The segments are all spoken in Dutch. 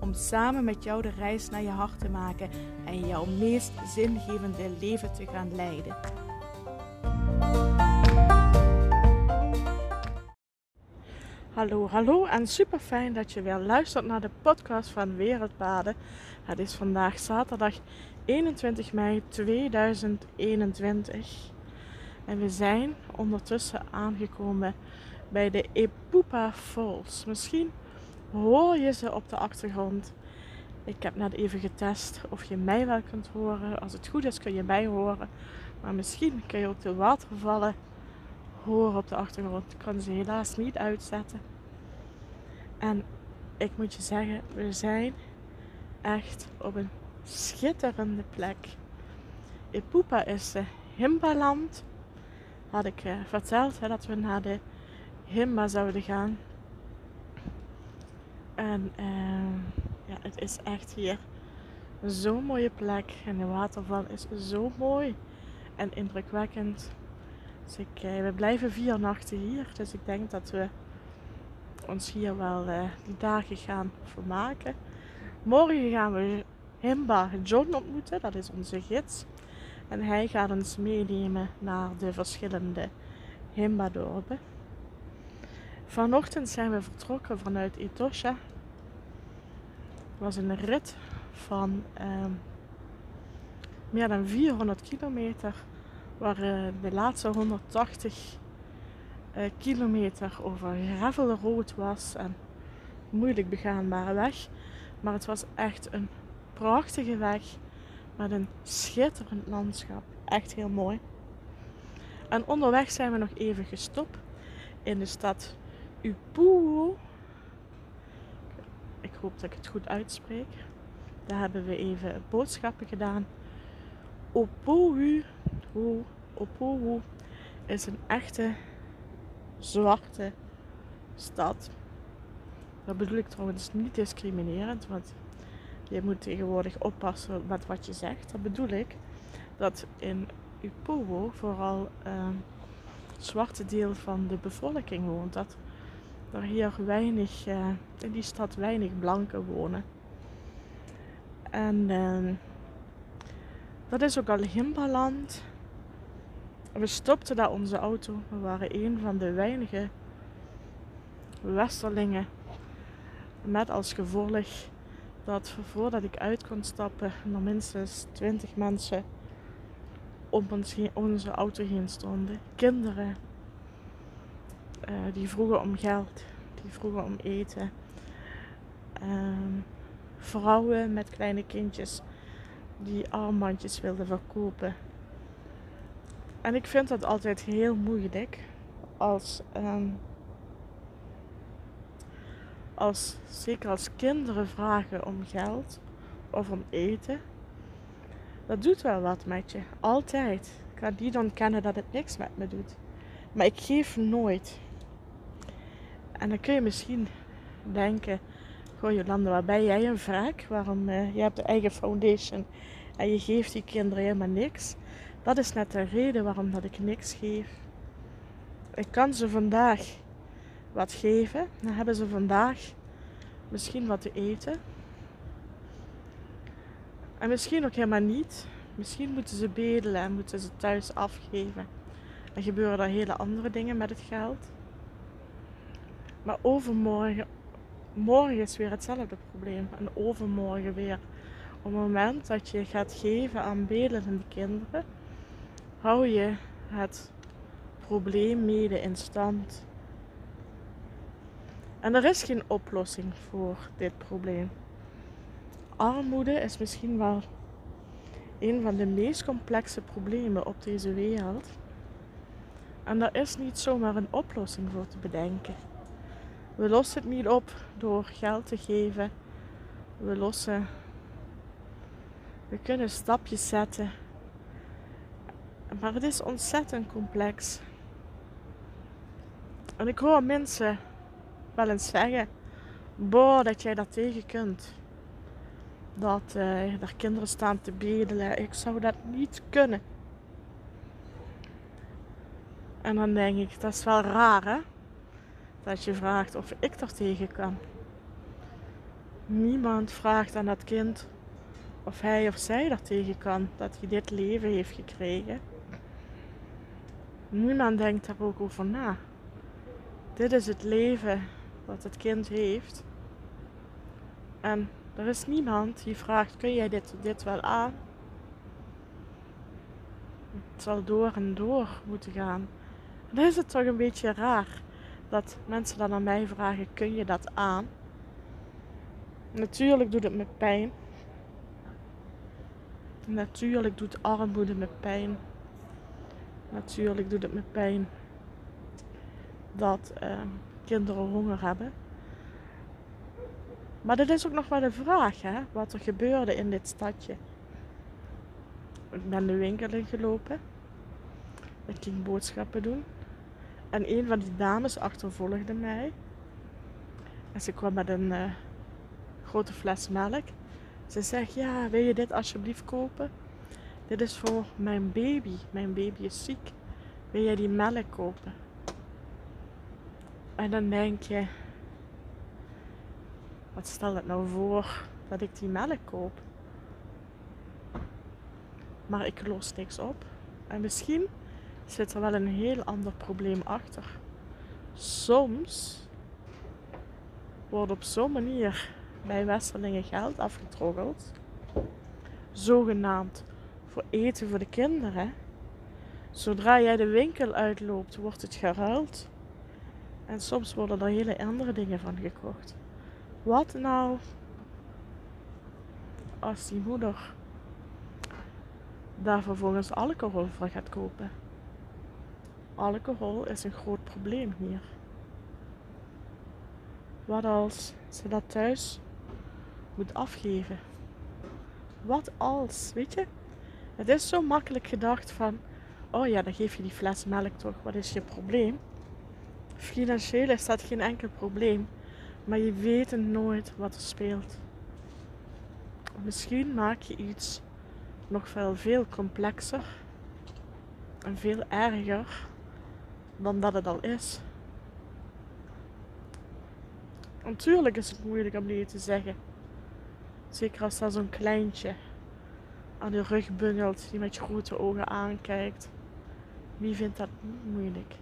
Om samen met jou de reis naar je hart te maken en jouw meest zingevende leven te gaan leiden. Hallo, hallo en super fijn dat je weer luistert naar de podcast van Wereldpaden. Het is vandaag zaterdag 21 mei 2021 en we zijn ondertussen aangekomen bij de Epupa Falls. Misschien hoor je ze op de achtergrond. Ik heb net even getest of je mij wel kunt horen. Als het goed is kun je mij horen. Maar misschien kun je ook de watervallen horen op de achtergrond. Ik kan ze helaas niet uitzetten. En ik moet je zeggen, we zijn echt op een schitterende plek. Epupa is Himbaland. Had ik uh, verteld hè, dat we naar de Himba zouden gaan. En uh, ja, het is echt hier zo'n mooie plek. En de waterval is zo mooi en indrukwekkend. Dus uh, we blijven vier nachten hier. Dus ik denk dat we ons hier wel uh, die dagen gaan vermaken. Morgen gaan we Himba John ontmoeten. Dat is onze gids. En hij gaat ons meenemen naar de verschillende Himba-dorpen. Vanochtend zijn we vertrokken vanuit Etosha. Was een rit van uh, meer dan 400 kilometer, waar uh, de laatste 180 uh, eh, kilometer over gravel rood was en moeilijk begaanbare weg. Maar het was echt een prachtige weg met een schitterend landschap. Echt heel mooi. En onderweg zijn we nog even gestopt in de stad Upuo. Ik hoop dat ik het goed uitspreek. Daar hebben we even boodschappen gedaan. Opohu, Opohu is een echte zwarte stad. Dat bedoel ik trouwens niet discriminerend, want je moet tegenwoordig oppassen met wat je zegt. Dat bedoel ik dat in Upowo vooral het zwarte deel van de bevolking woont. Dat er hier weinig, uh, in die stad weinig blanken wonen. En uh, dat is ook al Himbaland. We stopten daar onze auto. We waren een van de weinige westerlingen. Met als gevolg dat voordat ik uit kon stappen, nog minstens 20 mensen om onze auto heen stonden. Kinderen uh, die vroegen om geld, die vroegen om eten. Uh, vrouwen met kleine kindjes die armbandjes wilden verkopen. En ik vind dat altijd heel moeilijk als, um, als zeker als kinderen vragen om geld of om eten. Dat doet wel wat met je, altijd. Ik kan niet ontkennen dat het niks met me doet. Maar ik geef nooit. En dan kun je misschien denken, goh Jolanda, waar ben jij een wraak? Waarom, uh, je hebt een eigen foundation en je geeft die kinderen helemaal niks. Dat is net de reden waarom dat ik niks geef. Ik kan ze vandaag wat geven. Dan hebben ze vandaag misschien wat te eten. En misschien ook helemaal niet. Misschien moeten ze bedelen en moeten ze thuis afgeven. En gebeuren er hele andere dingen met het geld. Maar overmorgen, morgen is weer hetzelfde probleem. En overmorgen weer. Op het moment dat je gaat geven aan bedelende kinderen, hou je het probleem mede in stand. En er is geen oplossing voor dit probleem. Armoede is misschien wel een van de meest complexe problemen op deze wereld. En daar is niet zomaar een oplossing voor te bedenken. We lossen het niet op door geld te geven. We lossen. We kunnen stapjes zetten Maar het is ontzettend complex. En ik hoor mensen wel eens zeggen: Boah, dat jij dat tegen kunt. Dat er kinderen staan te bedelen. Ik zou dat niet kunnen. En dan denk ik, dat is wel raar hè? Dat je vraagt of ik er tegen kan. Niemand vraagt aan dat kind of hij of zij er tegen kan dat hij dit leven heeft gekregen. Niemand denkt daar ook over na. Dit is het leven dat het kind heeft. En er is niemand die vraagt: kun jij dit, dit wel aan? Het zal door en door moeten gaan. Dan is het toch een beetje raar dat mensen dan aan mij vragen: kun je dat aan? Natuurlijk doet het me pijn. Natuurlijk doet armoede me pijn. Natuurlijk doet het me pijn dat uh, kinderen honger hebben. Maar dat is ook nog wel de vraag, hè, wat er gebeurde in dit stadje. Ik ben de winkel ingelopen. Ik ging boodschappen doen. En een van die dames achtervolgde mij. En ze kwam met een uh, grote fles melk. Ze zegt, ja, wil je dit alsjeblieft kopen? Dit is voor mijn baby. Mijn baby is ziek. Wil jij die melk kopen? En dan denk je, wat stel het nou voor dat ik die melk koop? Maar ik los niks op. En misschien zit er wel een heel ander probleem achter. Soms wordt op zo'n manier bij Westerlingen geld afgetroggeld. Zogenaamd voor eten voor de kinderen. Zodra jij de winkel uitloopt, wordt het geruild. En soms worden er hele andere dingen van gekocht. Wat nou als die moeder daar vervolgens alcohol voor gaat kopen? Alcohol is een groot probleem hier. Wat als ze dat thuis moet afgeven? Wat als, weet je? Het is zo makkelijk gedacht van, oh ja, dan geef je die fles melk toch, wat is je probleem? Financieel is dat geen enkel probleem, maar je weet nooit wat er speelt. Misschien maak je iets nog veel, veel complexer en veel erger dan dat het al is. Natuurlijk is het moeilijk om dit te zeggen. Zeker als daar zo'n kleintje aan de rug bungelt die met grote ogen aankijkt. Wie vindt dat moeilijk?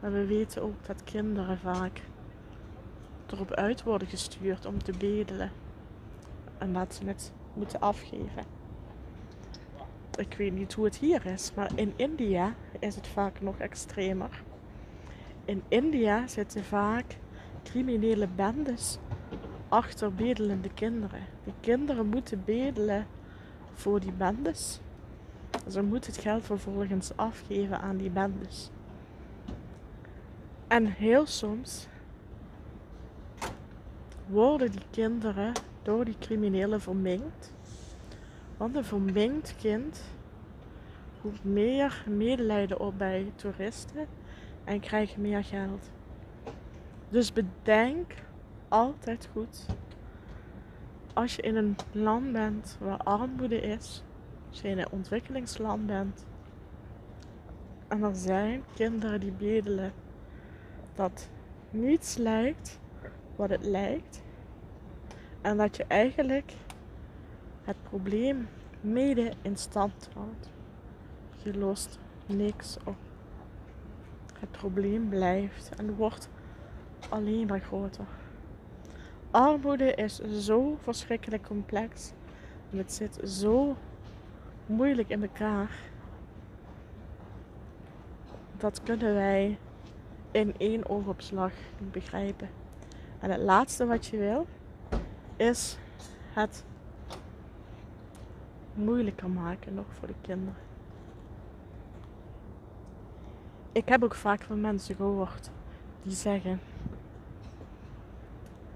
Maar we weten ook dat kinderen vaak erop uit worden gestuurd om te bedelen. En dat ze het moeten afgeven. Ik weet niet hoe het hier is, maar in India is het vaak nog extremer. In India zitten vaak criminele bendes achter bedelende kinderen. Die kinderen moeten bedelen voor die bendes. Ze moeten het geld vervolgens afgeven aan die bendes. En heel soms worden die kinderen door die criminelen verminkt. Want een verminkt kind roept meer medelijden op bij toeristen en krijgt meer geld. Dus bedenk altijd goed, als je in een land bent waar armoede is, als je in een ontwikkelingsland bent en er zijn kinderen die bedelen dat niets lijkt wat het lijkt en dat je eigenlijk het probleem mede in stand houdt. Je lost niks op. Het probleem blijft en wordt alleen maar groter. Armoede is zo verschrikkelijk complex en het zit zo moeilijk in elkaar. Dat kunnen wij in één oogopslag begrijpen. En het laatste wat je wil is het moeilijker maken nog voor de kinderen. Ik heb ook vaak van mensen gehoord die zeggen: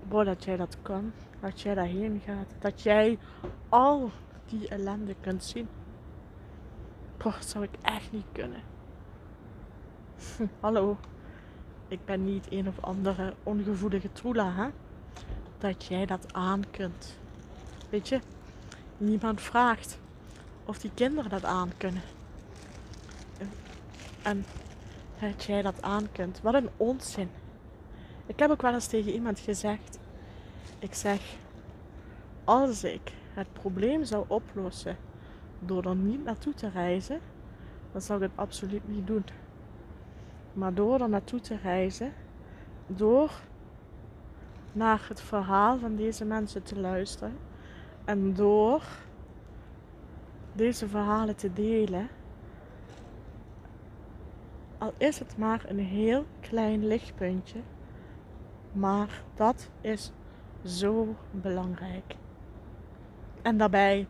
Boah, dat jij dat kan, dat jij daarheen gaat, dat jij al die ellende kunt zien. Boah, zou ik echt niet kunnen. Hallo, ik ben niet een of andere ongevoelige troela, hè? Dat jij dat aan kunt. Weet je, niemand vraagt of die kinderen dat aan kunnen. En dat jij dat aan kunt. Wat een onzin. Ik heb ook wel eens tegen iemand gezegd. Ik zeg, als ik het probleem zou oplossen door er niet naartoe te reizen, dan zou ik het absoluut niet doen. Maar door er naartoe te reizen, door naar het verhaal van deze mensen te luisteren en door deze verhalen te delen, al is het maar een heel klein lichtpuntje, maar dat is zo belangrijk. En daarbij,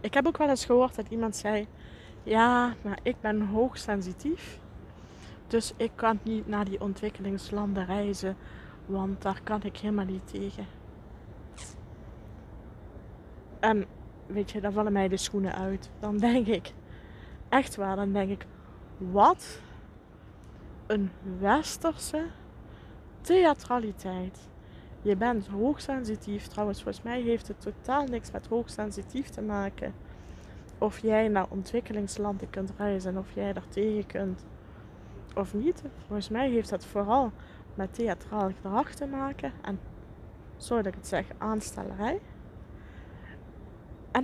ik heb ook wel eens gehoord dat iemand zei: Ja, maar ik ben hoogsensitief. Dus ik kan niet naar die ontwikkelingslanden reizen, want daar kan ik helemaal niet tegen. En weet je, dan vallen mij de schoenen uit. Dan denk ik, echt waar, dan denk ik, wat een westerse theatraliteit. Je bent hoogsensitief. Trouwens, volgens mij heeft het totaal niks met hoogsensitief te maken. Of jij naar ontwikkelingslanden kunt reizen, of jij daar tegen kunt of niet. Volgens mij heeft dat vooral met theatraal gedrag te maken. En, sorry dat ik het zeg, aanstellerij.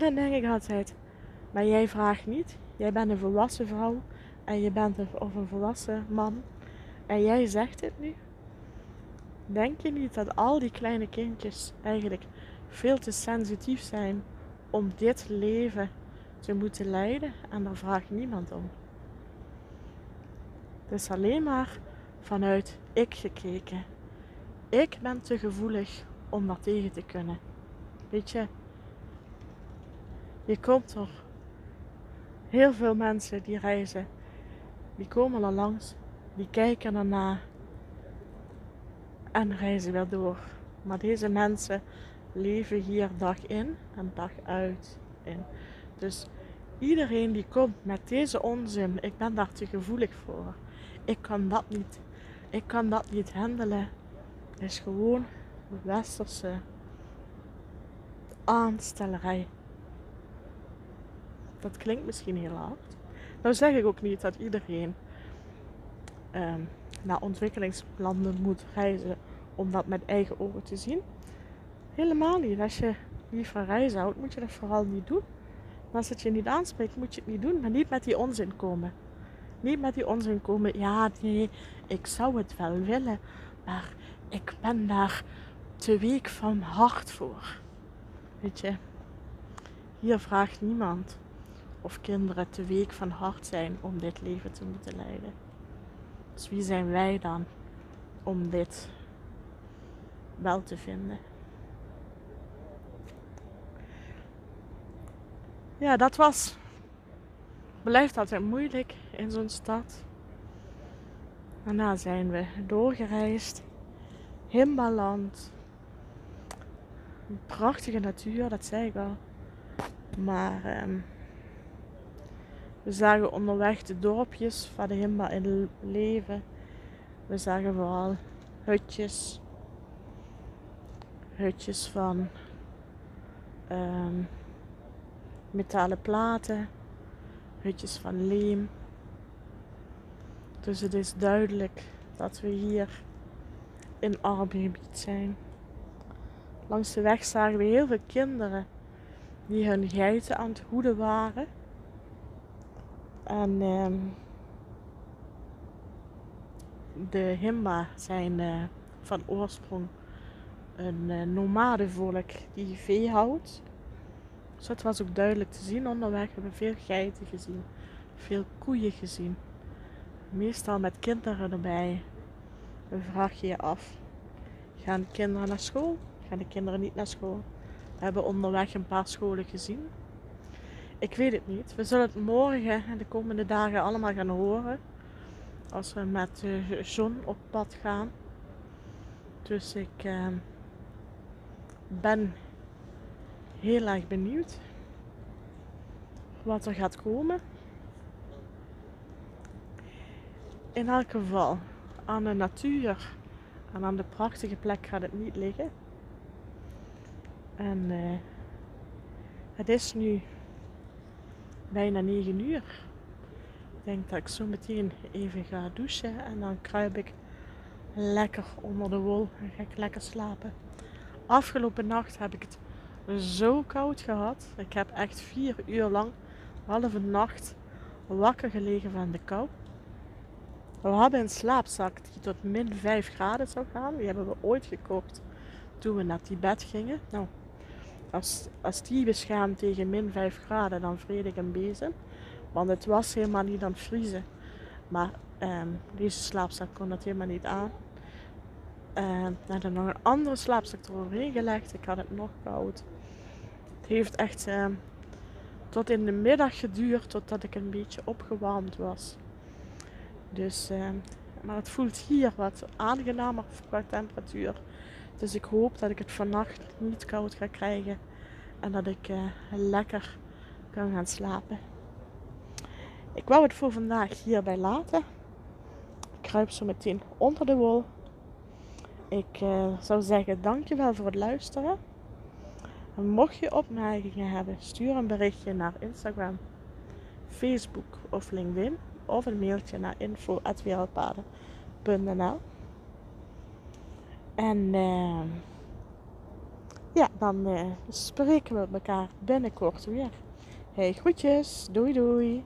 Dan denk ik altijd, maar jij vraagt niet. Jij bent een volwassen vrouw en je bent of een volwassen man. En jij zegt het nu. Denk je niet dat al die kleine kindjes eigenlijk veel te sensitief zijn om dit leven te moeten leiden? En daar vraagt niemand om. Het is alleen maar vanuit ik gekeken. Ik ben te gevoelig om dat tegen te kunnen. Weet je, je komt er heel veel mensen die reizen, die komen er langs, die kijken erna en reizen weer door. Maar deze mensen leven hier dag in en dag uit in. Dus iedereen die komt met deze onzin, ik ben daar te gevoelig voor. Ik kan dat niet. Ik kan dat niet handelen. is gewoon westerse aanstellerij. Dat klinkt misschien heel hard. Nou zeg ik ook niet dat iedereen um, naar ontwikkelingslanden moet reizen om dat met eigen ogen te zien. Helemaal niet. Als je niet van reizen houdt, moet je dat vooral niet doen. Als het je niet aanspreekt, moet je het niet doen. Maar niet met die onzin komen. Niet met die onzin komen. Ja, nee, ik zou het wel willen. Maar ik ben daar te week van hart voor. Weet je, hier vraagt niemand of kinderen te week van hart zijn om dit leven te moeten leiden. Dus wie zijn wij dan om dit wel te vinden? Ja, dat was. Blijft altijd moeilijk in zo'n stad. Daarna zijn we doorgereisd. Himbaland. Prachtige natuur, dat zei ik al. Maar um, we zagen onderweg de dorpjes van de Himba in leven. We zagen vooral hutjes. Hutjes van um, metalen platen. Hutjes van leem. Dus het is duidelijk dat we hier in armgebied zijn. Langs de weg zagen we heel veel kinderen die hun geiten aan het hoeden waren. En ehm, de Himba zijn uh, van oorsprong een uh, nomadenvolk die vee houdt. Dus dat was ook duidelijk te zien onderweg. We hebben veel geiten gezien, veel koeien gezien. Meestal met kinderen erbij. Dan vraag je je af: gaan de kinderen naar school? Gaan de kinderen niet naar school? We hebben onderweg een paar scholen gezien. Ik weet het niet. We zullen het morgen en de komende dagen allemaal gaan horen. Als we met uh, John op pad gaan. Dus ik uh, ben heel erg benieuwd wat er gaat komen. in elk geval, aan de natuur en aan de prachtige plek gaat het niet liggen. En uh, het is nu bijna 9 uur. Ik denk dat ik zo meteen even ga douchen en dan kruip ik lekker onder de wol en ga ik lekker slapen. Afgelopen nacht heb ik het zo koud gehad. Ik heb echt vier uur lang, halve nacht, wakker gelegen van de kou. We hadden een slaapzak die tot min 5 graden zou gaan. Die hebben we ooit gekocht toen we naar Tibet gingen. Nou, als, als die beschermt tegen min 5 graden, dan vreet ik een bezem. Want het was helemaal niet aan het vriezen. Maar ehm, deze slaapzak kon dat helemaal niet aan. Uh, ik heb nog een andere slaapzak eroverheen gelegd. Ik had het nog koud. Het heeft echt ehm, tot in de middag geduurd totdat ik een beetje opgewarmd was. Dus, ehm, maar het voelt hier wat aangenamer qua temperatuur. Dus ik hoop dat ik het vannacht niet koud ga krijgen. En dat ik uh, lekker kan gaan slapen. Ik wou het voor vandaag hierbij laten. Ik kruip zo meteen onder de wol. Ik uh, zou zeggen dankjewel voor het luisteren. En mocht je opmerkingen hebben, stuur een berichtje naar Instagram, Facebook of LinkedIn. Of een mailtje naar info.wereldpaden.nl En uh, ja, dan uh, spreken we elkaar binnenkort weer. Hey, groetjes. Doei doei.